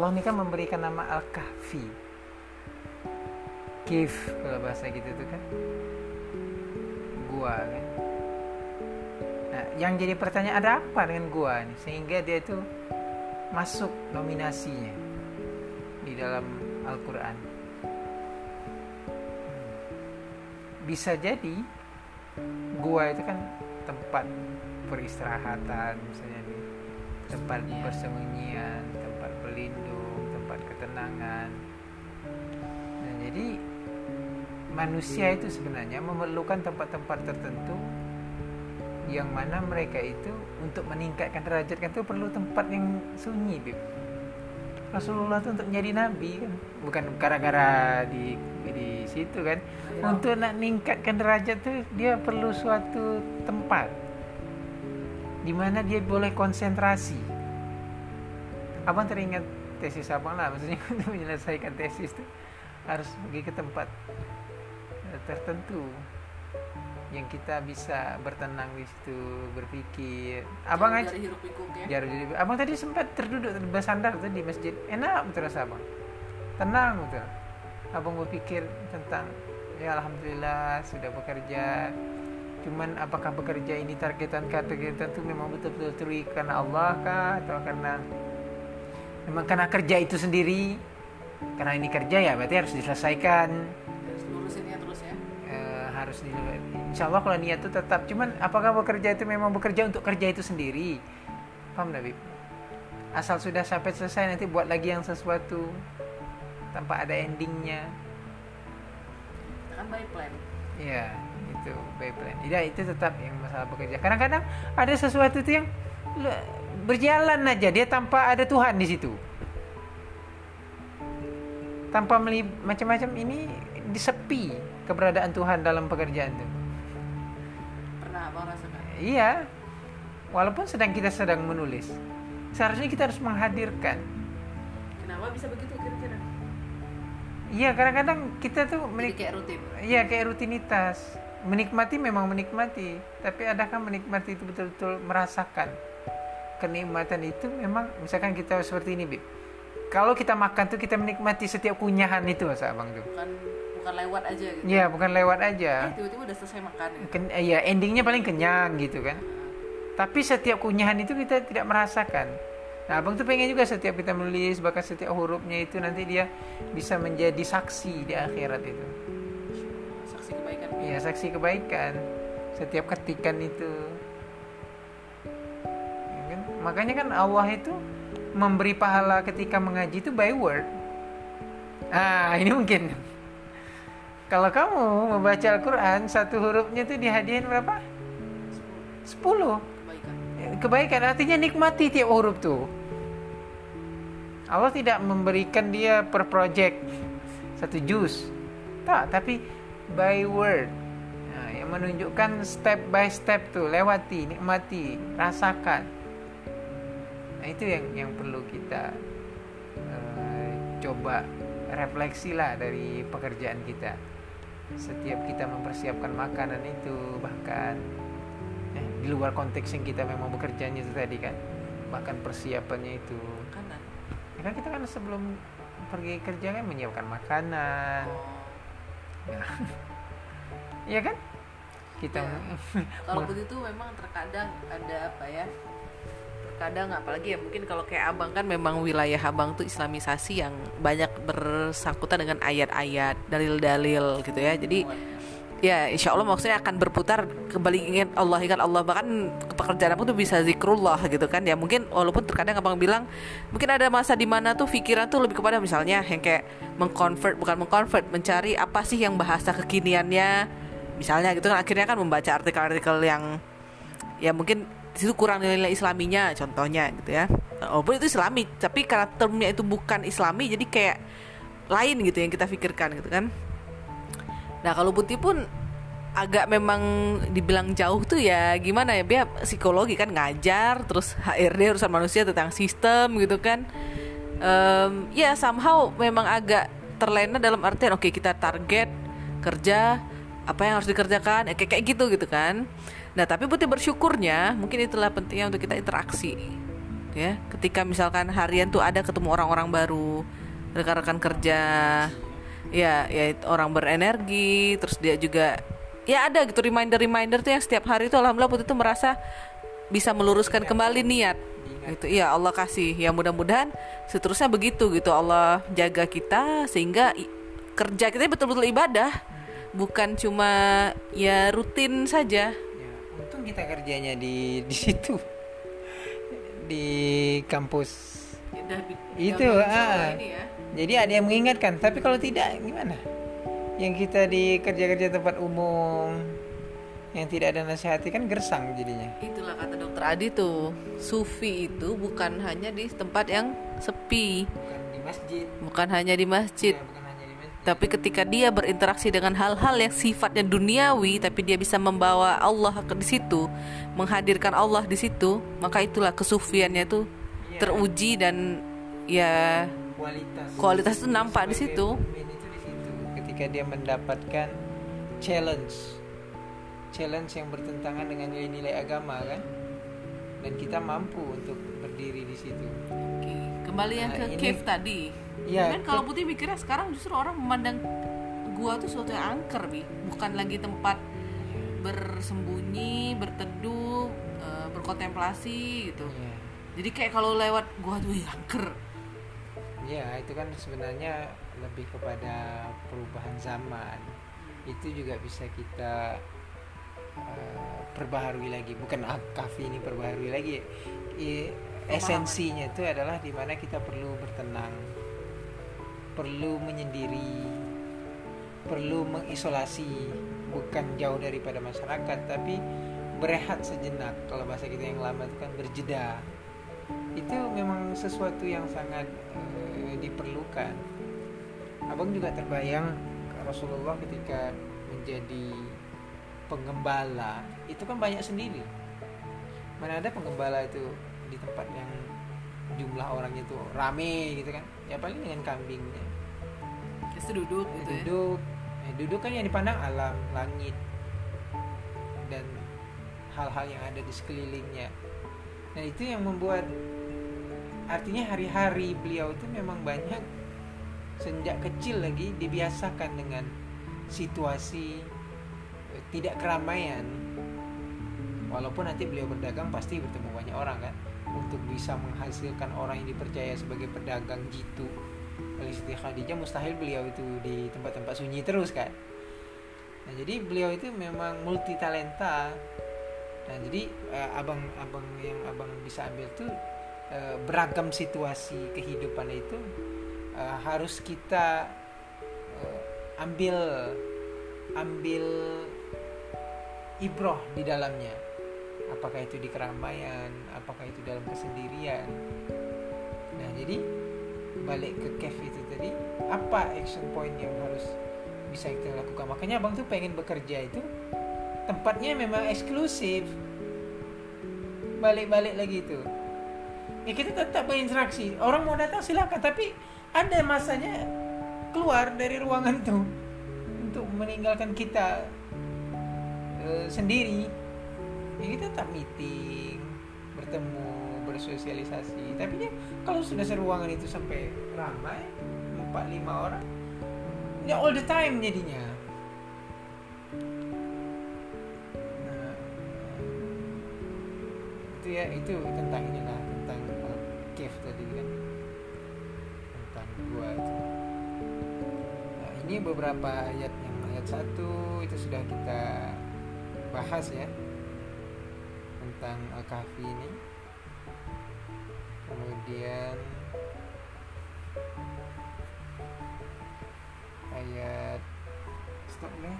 Allah ini kan memberikan nama Al-Kahfi. Kif kalau bahasa gitu tuh kan. Gua kan. Nah yang jadi pertanyaan ada apa dengan gua nih Sehingga dia itu masuk nominasinya Di dalam Al-Quran. Bisa jadi Gua itu kan tempat peristirahatan misalnya nih tempat persembunyian tempat berlindung ketenangan nah, jadi manusia itu sebenarnya memerlukan tempat-tempat tertentu yang mana mereka itu untuk meningkatkan derajat kan itu perlu tempat yang sunyi Bib. Rasulullah itu untuk menjadi nabi kan bukan gara-gara di di situ kan ya. untuk nak meningkatkan derajat tuh dia perlu suatu tempat di mana dia boleh konsentrasi. Abang teringat tesis abang lah, maksudnya untuk menyelesaikan tesis itu harus pergi ke tempat eh, tertentu yang kita bisa bertenang di situ berpikir abang aja ya? abang tadi sempat terduduk bersandar tuh di masjid. Enak betul rasa abang. Tenang betul. Abang berpikir tentang ya alhamdulillah sudah bekerja. Cuman apakah bekerja ini targetan targetan itu memang betul-betul turi karena Allah kah atau karena memang karena kerja itu sendiri. Karena ini kerja ya berarti harus diselesaikan. Harus lurusin ya terus ya? E, harus di Insya Allah kalau niat itu tetap. Cuman apakah bekerja itu memang bekerja untuk kerja itu sendiri? Paham Nabi asal sudah sampai selesai nanti buat lagi yang sesuatu. Tanpa ada endingnya. Kan by plan. Iya itu by plan. Tidak itu tetap yang masalah bekerja. Kadang-kadang ada sesuatu itu yang berjalan aja dia tanpa ada Tuhan di situ. Tanpa macam-macam ini disepi keberadaan Tuhan dalam pekerjaan itu. Pernah abang rasakan iya. Walaupun sedang kita sedang menulis. Seharusnya kita harus menghadirkan. Kenapa bisa begitu kira-kira? Iya kadang-kadang kita tuh menik kayak rutin. Iya kayak rutinitas. Menikmati memang menikmati tapi adakah menikmati itu betul-betul merasakan kenikmatan itu memang misalkan kita seperti ini Bib. Kalau kita makan tuh kita menikmati setiap kunyahan itu mas abang tuh bukan bukan lewat aja gitu. Iya bukan lewat aja. Eh, tiba-tiba udah selesai makan ya. Ken, ya endingnya paling kenyang gitu kan. Tapi setiap kunyahan itu kita tidak merasakan. Nah abang tuh pengen juga setiap kita menulis bahkan setiap hurufnya itu nanti dia bisa menjadi saksi di akhirat itu. Saksi kebaikan. Iya saksi kebaikan. Setiap ketikan itu? Makanya kan Allah itu memberi pahala ketika mengaji itu by word. Ah, ini mungkin. Kalau kamu membaca Al-Quran, satu hurufnya itu dihadiahin berapa? Sepuluh. Kebaikan. Kebaikan artinya nikmati tiap huruf tuh. Allah tidak memberikan dia per project satu juz. Tak, tapi by word. Nah, yang menunjukkan step by step tuh, lewati, nikmati, rasakan nah itu yang yang perlu kita uh, coba refleksi lah dari pekerjaan kita. Setiap kita mempersiapkan makanan itu bahkan eh, di luar konteks yang kita memang bekerjanya itu tadi kan bahkan persiapannya itu. Makanan? Ya kan kita kan sebelum pergi kerja kan menyiapkan makanan. Oh. ya, ya kan? Kita ya. kalau begitu memang terkadang ada apa ya kadang apalagi ya mungkin kalau kayak abang kan memang wilayah abang tuh islamisasi yang banyak bersangkutan dengan ayat-ayat dalil-dalil gitu ya. Jadi ya insya Allah maksudnya akan berputar kembali ingat Allah ingat Allah. Bahkan pekerjaan aku tuh bisa zikrullah gitu kan ya. Mungkin walaupun terkadang abang bilang mungkin ada masa di mana tuh pikiran tuh lebih kepada misalnya yang kayak mengconvert bukan mengconvert mencari apa sih yang bahasa kekiniannya. Misalnya gitu kan akhirnya kan membaca artikel-artikel yang ya mungkin situ kurang nilai-nilai islaminya contohnya gitu ya. Walaupun itu islami tapi karena termnya itu bukan islami jadi kayak lain gitu yang kita pikirkan gitu kan. Nah kalau putih pun agak memang dibilang jauh tuh ya gimana ya dia psikologi kan ngajar terus HRD urusan manusia tentang sistem gitu kan. Um, ya somehow memang agak terlena dalam artian oke okay, kita target kerja apa yang harus dikerjakan ya, kayak kayak gitu gitu kan Nah, tapi putih bersyukurnya mungkin itulah pentingnya untuk kita interaksi. ya. Ketika misalkan harian tuh ada ketemu orang-orang baru rekan-rekan kerja ya ya orang berenergi terus dia juga ya ada gitu reminder-reminder tuh yang setiap hari itu alhamdulillah putih tuh merasa bisa meluruskan kembali niat gitu. Iya Allah kasih. Ya mudah-mudahan seterusnya begitu gitu. Allah jaga kita sehingga kerja kita betul-betul ibadah. Bukan cuma ya rutin saja Ya, untung kita kerjanya di di situ di kampus. Itu, ah. ya. Jadi ada yang mengingatkan, tapi kalau tidak gimana? Yang kita di kerja-kerja tempat umum yang tidak ada nasihati kan gersang jadinya. Itulah kata dokter Adi tuh, sufi itu bukan hanya di tempat yang sepi, Bukan di masjid. bukan hanya di masjid, Ya, bukan hanya di masjid. Tapi ketika dia berinteraksi dengan hal-hal yang sifatnya duniawi, tapi dia bisa membawa Allah ke di situ, menghadirkan Allah di situ, maka itulah kesufiannya tuh Iya. teruji dan ya kualitas. kualitas itu nampak di situ. itu di situ. Ketika dia mendapatkan challenge. Challenge yang bertentangan dengan nilai-nilai agama kan? Dan kita mampu untuk berdiri di situ. Oke, kembali yang Nah, ke ini- cave tadi. Iya, kan kalau putih mikirnya sekarang justru orang memandang gua tuh suatu yang angker bi, bukan lagi tempat bersembunyi, berteduh, eh, berkontemplasi gitu. Iya. Jadi kayak kalau lewat gua tuh "Ih, angker. Ya, itu kan sebenarnya lebih kepada perubahan zaman. Itu juga bisa kita uh, perbaharui lagi, bukan ah, kafe ini perbaharui lagi. I- esensinya itu adalah di mana kita perlu bertenang, perlu menyendiri, perlu mengisolasi, bukan jauh daripada masyarakat, tapi berehat sejenak. Kalau bahasa kita yang lama itu kan berjeda itu memang sesuatu yang sangat eh, diperlukan. Abang juga terbayang Rasulullah ketika menjadi penggembala itu kan banyak sendiri. Mana ada penggembala itu di tempat yang jumlah orangnya itu rame gitu kan? Ya paling dengan kambingnya. Terus duduk gitu ya. Duduk, eh, duduk kan yang dipandang alam, langit dan hal-hal yang ada di sekelilingnya. Nah itu yang membuat artinya hari-hari beliau itu memang banyak sejak kecil lagi dibiasakan dengan situasi eh, tidak keramaian. Walaupun nanti beliau berdagang pasti bertemu banyak orang kan untuk bisa menghasilkan orang yang dipercaya sebagai pedagang jitu oleh Siti Khadijah mustahil beliau itu di tempat-tempat sunyi terus kan. Nah, jadi beliau itu memang multi talenta. Nah, jadi eh, abang-abang yang abang bisa ambil tuh eh, beragam situasi kehidupan itu eh, harus kita eh, ambil ambil ibroh di dalamnya. Apakah itu di keramaian, apakah itu dalam kesendirian. Nah, jadi balik ke cave itu tadi, apa action point yang harus bisa kita lakukan? Makanya abang tuh pengen bekerja itu tempatnya memang eksklusif. Balik-balik lagi itu. Ya kita tetap berinteraksi. Orang mau datang silakan, tapi ada masanya keluar dari ruangan itu untuk meninggalkan kita eh, sendiri. Ya kita tetap meeting, bertemu, bersosialisasi. Tapi dia kalau sudah seruangan itu sampai ramai, empat lima orang, ya all the time jadinya. Nah, itu ya itu tentang inilah tentang uh, cave tadi kan tentang gua itu. Nah, ini beberapa ayat yang ayat satu itu sudah kita bahas ya tentang uh, ini. Kemudian ayat stop deh.